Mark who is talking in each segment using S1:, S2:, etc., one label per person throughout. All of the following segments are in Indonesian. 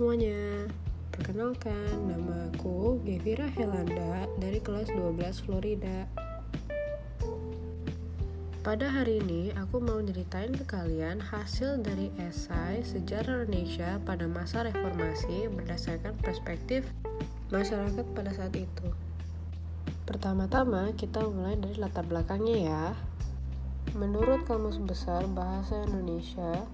S1: semuanya, perkenalkan nama aku Gevira Helanda dari kelas 12 Florida. Pada hari ini aku mau ceritain ke kalian hasil dari esai Sejarah Indonesia pada masa reformasi berdasarkan perspektif masyarakat pada saat itu. Pertama-tama kita mulai dari latar belakangnya ya. Menurut Kamus Besar Bahasa Indonesia,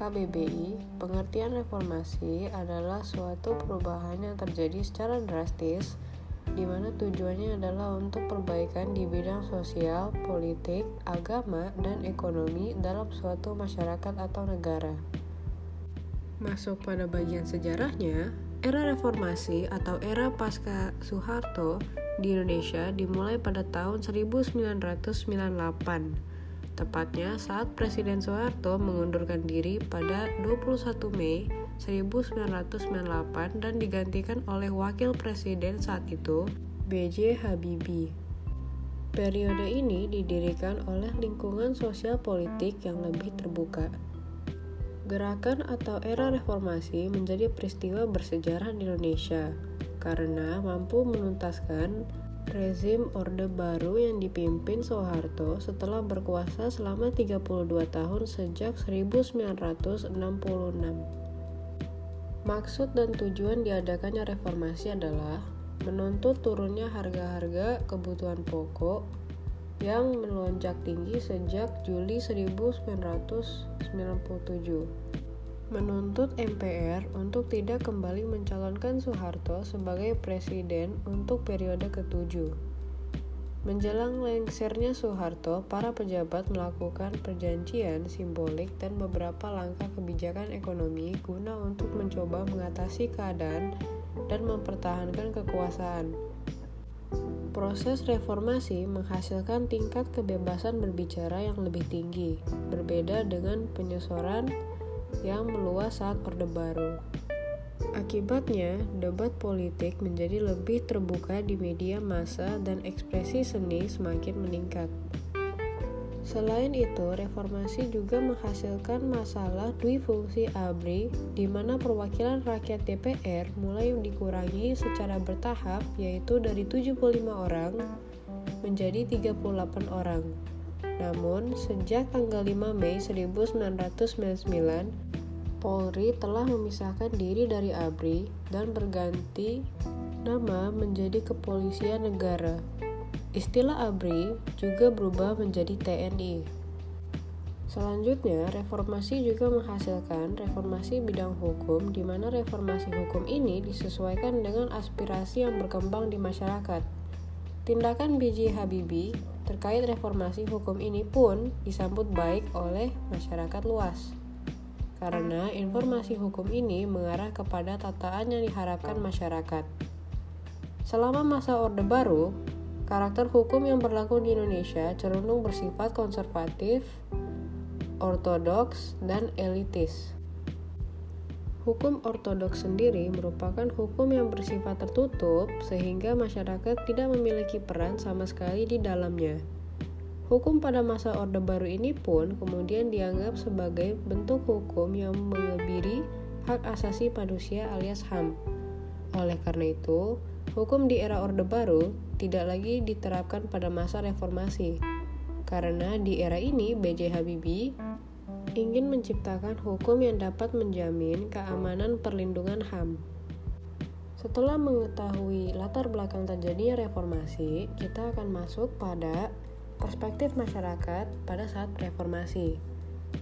S1: KBBI, pengertian reformasi adalah suatu perubahan yang terjadi secara drastis di mana tujuannya adalah untuk perbaikan di bidang sosial, politik, agama, dan ekonomi dalam suatu masyarakat atau negara. Masuk pada bagian sejarahnya, era reformasi atau era pasca Soeharto di Indonesia dimulai pada tahun 1998 tepatnya saat Presiden Soeharto mengundurkan diri pada 21 Mei 1998 dan digantikan oleh Wakil Presiden saat itu, B.J. Habibie. Periode ini didirikan oleh lingkungan sosial politik yang lebih terbuka. Gerakan atau era reformasi menjadi peristiwa bersejarah di Indonesia karena mampu menuntaskan rezim Orde Baru yang dipimpin Soeharto setelah berkuasa selama 32 tahun sejak 1966. Maksud dan tujuan diadakannya reformasi adalah menuntut turunnya harga-harga kebutuhan pokok yang melonjak tinggi sejak Juli 1997 menuntut MPR untuk tidak kembali mencalonkan Soeharto sebagai presiden untuk periode ketujuh. Menjelang lengsernya Soeharto, para pejabat melakukan perjanjian simbolik dan beberapa langkah kebijakan ekonomi guna untuk mencoba mengatasi keadaan dan mempertahankan kekuasaan. Proses reformasi menghasilkan tingkat kebebasan berbicara yang lebih tinggi, berbeda dengan penyesoran yang meluas saat Orde Baru. Akibatnya, debat politik menjadi lebih terbuka di media massa dan ekspresi seni semakin meningkat. Selain itu, reformasi juga menghasilkan masalah dui fungsi ABRI di mana perwakilan rakyat DPR mulai dikurangi secara bertahap yaitu dari 75 orang menjadi 38 orang. Namun, sejak tanggal 5 Mei 1999, Polri telah memisahkan diri dari ABRI dan berganti nama menjadi Kepolisian Negara. Istilah ABRI juga berubah menjadi TNI. Selanjutnya, reformasi juga menghasilkan reformasi bidang hukum di mana reformasi hukum ini disesuaikan dengan aspirasi yang berkembang di masyarakat. Tindakan B.J. Habibie terkait reformasi hukum ini pun disambut baik oleh masyarakat luas. Karena informasi hukum ini mengarah kepada tataan yang diharapkan masyarakat. Selama masa Orde Baru, karakter hukum yang berlaku di Indonesia cenderung bersifat konservatif, ortodoks, dan elitis. Hukum ortodoks sendiri merupakan hukum yang bersifat tertutup sehingga masyarakat tidak memiliki peran sama sekali di dalamnya. Hukum pada masa Orde Baru ini pun kemudian dianggap sebagai bentuk hukum yang mengebiri hak asasi manusia alias HAM. Oleh karena itu, hukum di era Orde Baru tidak lagi diterapkan pada masa reformasi. Karena di era ini B.J. Habibie ingin menciptakan hukum yang dapat menjamin keamanan perlindungan HAM. Setelah mengetahui latar belakang terjadinya reformasi, kita akan masuk pada perspektif masyarakat pada saat reformasi.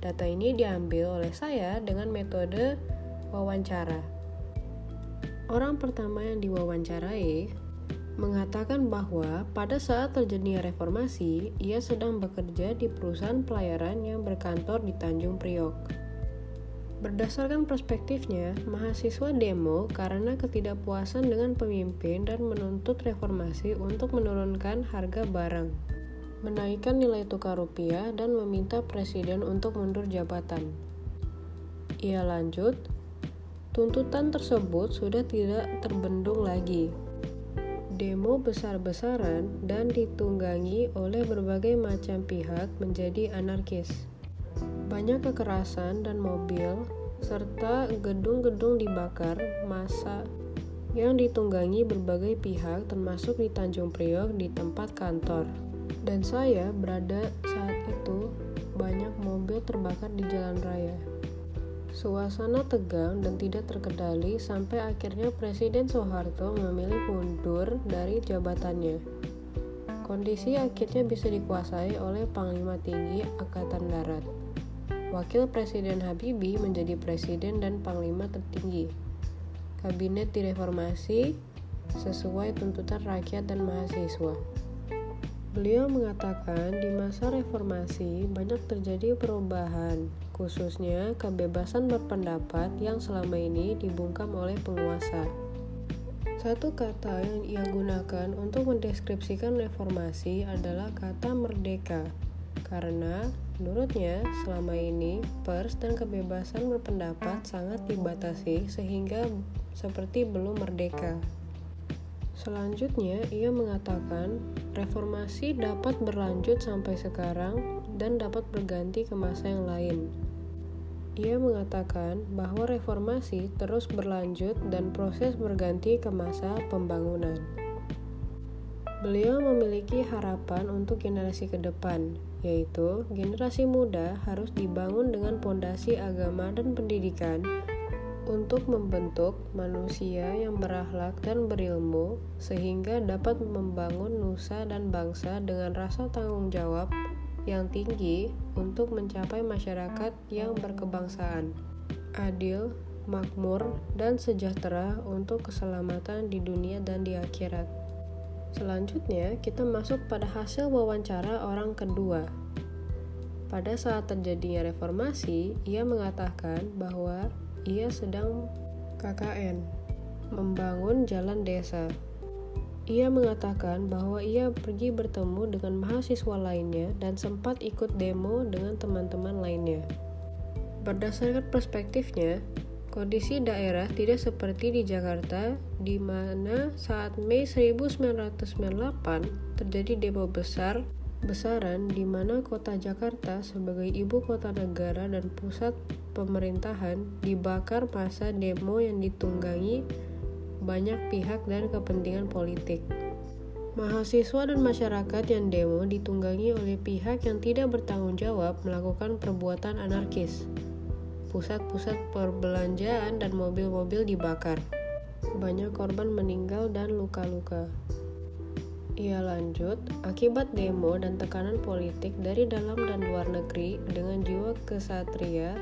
S1: Data ini diambil oleh saya dengan metode wawancara. Orang pertama yang diwawancarai mengatakan bahwa pada saat terjadinya reformasi, ia sedang bekerja di perusahaan pelayaran yang berkantor di Tanjung Priok. Berdasarkan perspektifnya, mahasiswa demo karena ketidakpuasan dengan pemimpin dan menuntut reformasi untuk menurunkan harga barang, menaikkan nilai tukar rupiah, dan meminta presiden untuk mundur jabatan. Ia lanjut, tuntutan tersebut sudah tidak terbendung lagi demo besar-besaran dan ditunggangi oleh berbagai macam pihak menjadi anarkis. Banyak kekerasan dan mobil serta gedung-gedung dibakar masa yang ditunggangi berbagai pihak termasuk di Tanjung Priok di tempat kantor. Dan saya berada saat itu banyak mobil terbakar di jalan raya. Suasana tegang dan tidak terkendali sampai akhirnya Presiden Soeharto memilih mundur dari jabatannya. Kondisi akhirnya bisa dikuasai oleh Panglima Tinggi Angkatan Darat. Wakil Presiden Habibie menjadi presiden dan panglima tertinggi. Kabinet direformasi sesuai tuntutan rakyat dan mahasiswa. Beliau mengatakan di masa reformasi banyak terjadi perubahan, khususnya kebebasan berpendapat yang selama ini dibungkam oleh penguasa. Satu kata yang ia gunakan untuk mendeskripsikan reformasi adalah kata merdeka, karena menurutnya selama ini pers dan kebebasan berpendapat sangat dibatasi sehingga seperti belum merdeka. Selanjutnya, ia mengatakan reformasi dapat berlanjut sampai sekarang dan dapat berganti ke masa yang lain. Ia mengatakan bahwa reformasi terus berlanjut dan proses berganti ke masa pembangunan. Beliau memiliki harapan untuk generasi ke depan, yaitu generasi muda harus dibangun dengan pondasi agama dan pendidikan untuk membentuk manusia yang berakhlak dan berilmu, sehingga dapat membangun nusa dan bangsa dengan rasa tanggung jawab yang tinggi untuk mencapai masyarakat yang berkebangsaan, adil, makmur, dan sejahtera untuk keselamatan di dunia dan di akhirat. Selanjutnya, kita masuk pada hasil wawancara orang kedua. Pada saat terjadinya reformasi, ia mengatakan bahwa ia sedang KKN, membangun jalan desa. Ia mengatakan bahwa ia pergi bertemu dengan mahasiswa lainnya dan sempat ikut demo dengan teman-teman lainnya. Berdasarkan perspektifnya, kondisi daerah tidak seperti di Jakarta, di mana saat Mei 1998 terjadi demo besar besaran di mana kota Jakarta sebagai ibu kota negara dan pusat pemerintahan dibakar masa demo yang ditunggangi banyak pihak dan kepentingan politik. Mahasiswa dan masyarakat yang demo ditunggangi oleh pihak yang tidak bertanggung jawab melakukan perbuatan anarkis. Pusat-pusat perbelanjaan dan mobil-mobil dibakar. Banyak korban meninggal dan luka-luka. Ia lanjut, akibat demo dan tekanan politik dari dalam dan luar negeri dengan jiwa kesatria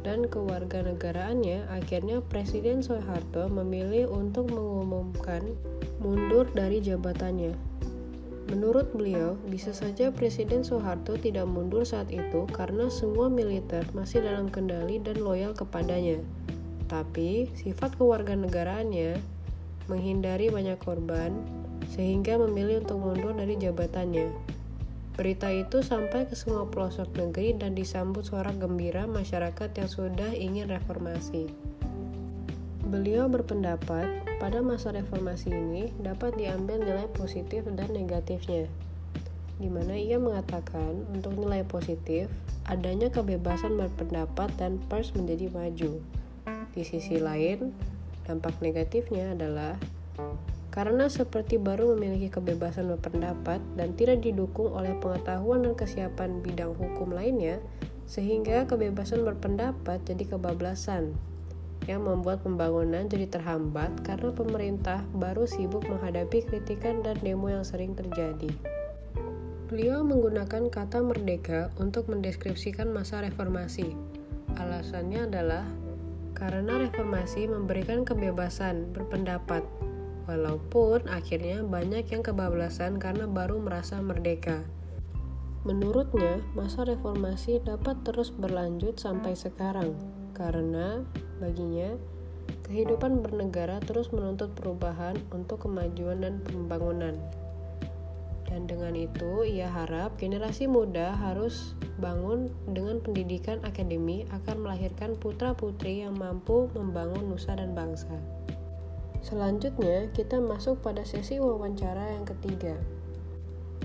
S1: dan kewarganegaraannya, akhirnya Presiden Soeharto memilih untuk mengumumkan mundur dari jabatannya. Menurut beliau, bisa saja Presiden Soeharto tidak mundur saat itu karena semua militer masih dalam kendali dan loyal kepadanya. Tapi, sifat kewarganegaraannya menghindari banyak korban, sehingga memilih untuk mundur dari jabatannya. Berita itu sampai ke semua pelosok negeri dan disambut suara gembira masyarakat yang sudah ingin reformasi. Beliau berpendapat pada masa reformasi ini dapat diambil nilai positif dan negatifnya, di mana ia mengatakan untuk nilai positif adanya kebebasan berpendapat dan pers menjadi maju. Di sisi lain, dampak negatifnya adalah karena seperti baru memiliki kebebasan berpendapat dan tidak didukung oleh pengetahuan dan kesiapan bidang hukum lainnya, sehingga kebebasan berpendapat jadi kebablasan yang membuat pembangunan jadi terhambat karena pemerintah baru sibuk menghadapi kritikan dan demo yang sering terjadi. Beliau menggunakan kata merdeka untuk mendeskripsikan masa reformasi. Alasannya adalah karena reformasi memberikan kebebasan berpendapat walaupun akhirnya banyak yang kebablasan karena baru merasa merdeka. Menurutnya, masa reformasi dapat terus berlanjut sampai sekarang, karena baginya kehidupan bernegara terus menuntut perubahan untuk kemajuan dan pembangunan. Dan dengan itu, ia harap generasi muda harus bangun dengan pendidikan akademi akan melahirkan putra-putri yang mampu membangun nusa dan bangsa. Selanjutnya, kita masuk pada sesi wawancara yang ketiga.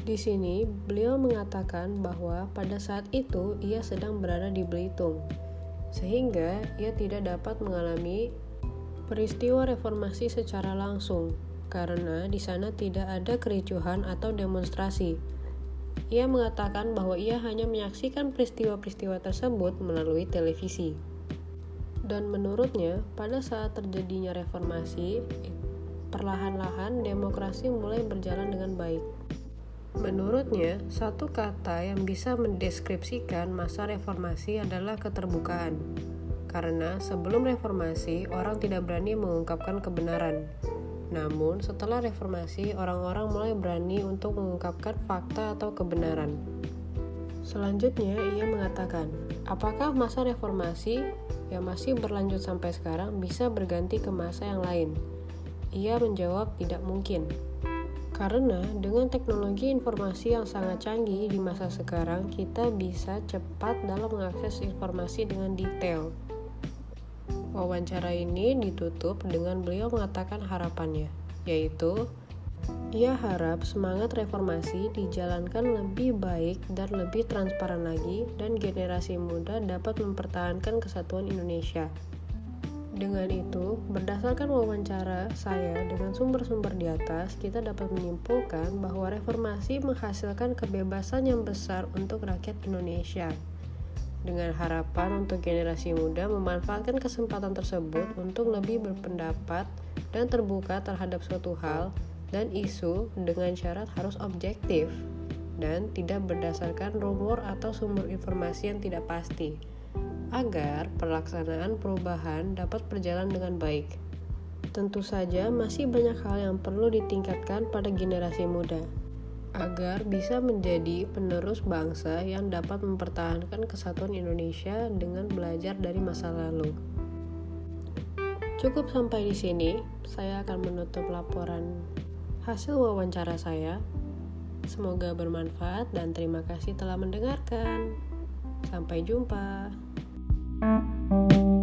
S1: Di sini, beliau mengatakan bahwa pada saat itu ia sedang berada di Belitung. sehingga ia tidak dapat mengalami peristiwa reformasi secara langsung karena di sana tidak ada kericuhan atau demonstrasi. Ia mengatakan bahwa ia hanya menyaksikan peristiwa-peristiwa tersebut melalui televisi. Dan menurutnya, pada saat terjadinya reformasi, perlahan-lahan demokrasi mulai berjalan dengan baik. Menurutnya, satu kata yang bisa mendeskripsikan masa reformasi adalah keterbukaan. Karena sebelum reformasi, orang tidak berani mengungkapkan kebenaran. Namun, setelah reformasi, orang-orang mulai berani untuk mengungkapkan fakta atau kebenaran. Selanjutnya, ia mengatakan, apakah masa reformasi yang masih berlanjut sampai sekarang bisa berganti ke masa yang lain? Ia menjawab, tidak mungkin. Karena dengan teknologi informasi yang sangat canggih di masa sekarang, kita bisa cepat dalam mengakses informasi dengan detail. Wawancara ini ditutup dengan beliau mengatakan harapannya, yaitu ia harap semangat reformasi dijalankan lebih baik dan lebih transparan lagi dan generasi muda dapat mempertahankan kesatuan Indonesia. Dengan itu, berdasarkan wawancara saya dengan sumber-sumber di atas, kita dapat menyimpulkan bahwa reformasi menghasilkan kebebasan yang besar untuk rakyat Indonesia. Dengan harapan untuk generasi muda memanfaatkan kesempatan tersebut untuk lebih berpendapat dan terbuka terhadap suatu hal dan isu dengan syarat harus objektif dan tidak berdasarkan rumor atau sumber informasi yang tidak pasti agar pelaksanaan perubahan dapat berjalan dengan baik. Tentu saja masih banyak hal yang perlu ditingkatkan pada generasi muda agar bisa menjadi penerus bangsa yang dapat mempertahankan kesatuan Indonesia dengan belajar dari masa lalu. Cukup sampai di sini, saya akan menutup laporan hasil wawancara saya. Semoga bermanfaat dan terima kasih telah mendengarkan. Sampai jumpa. Thank you.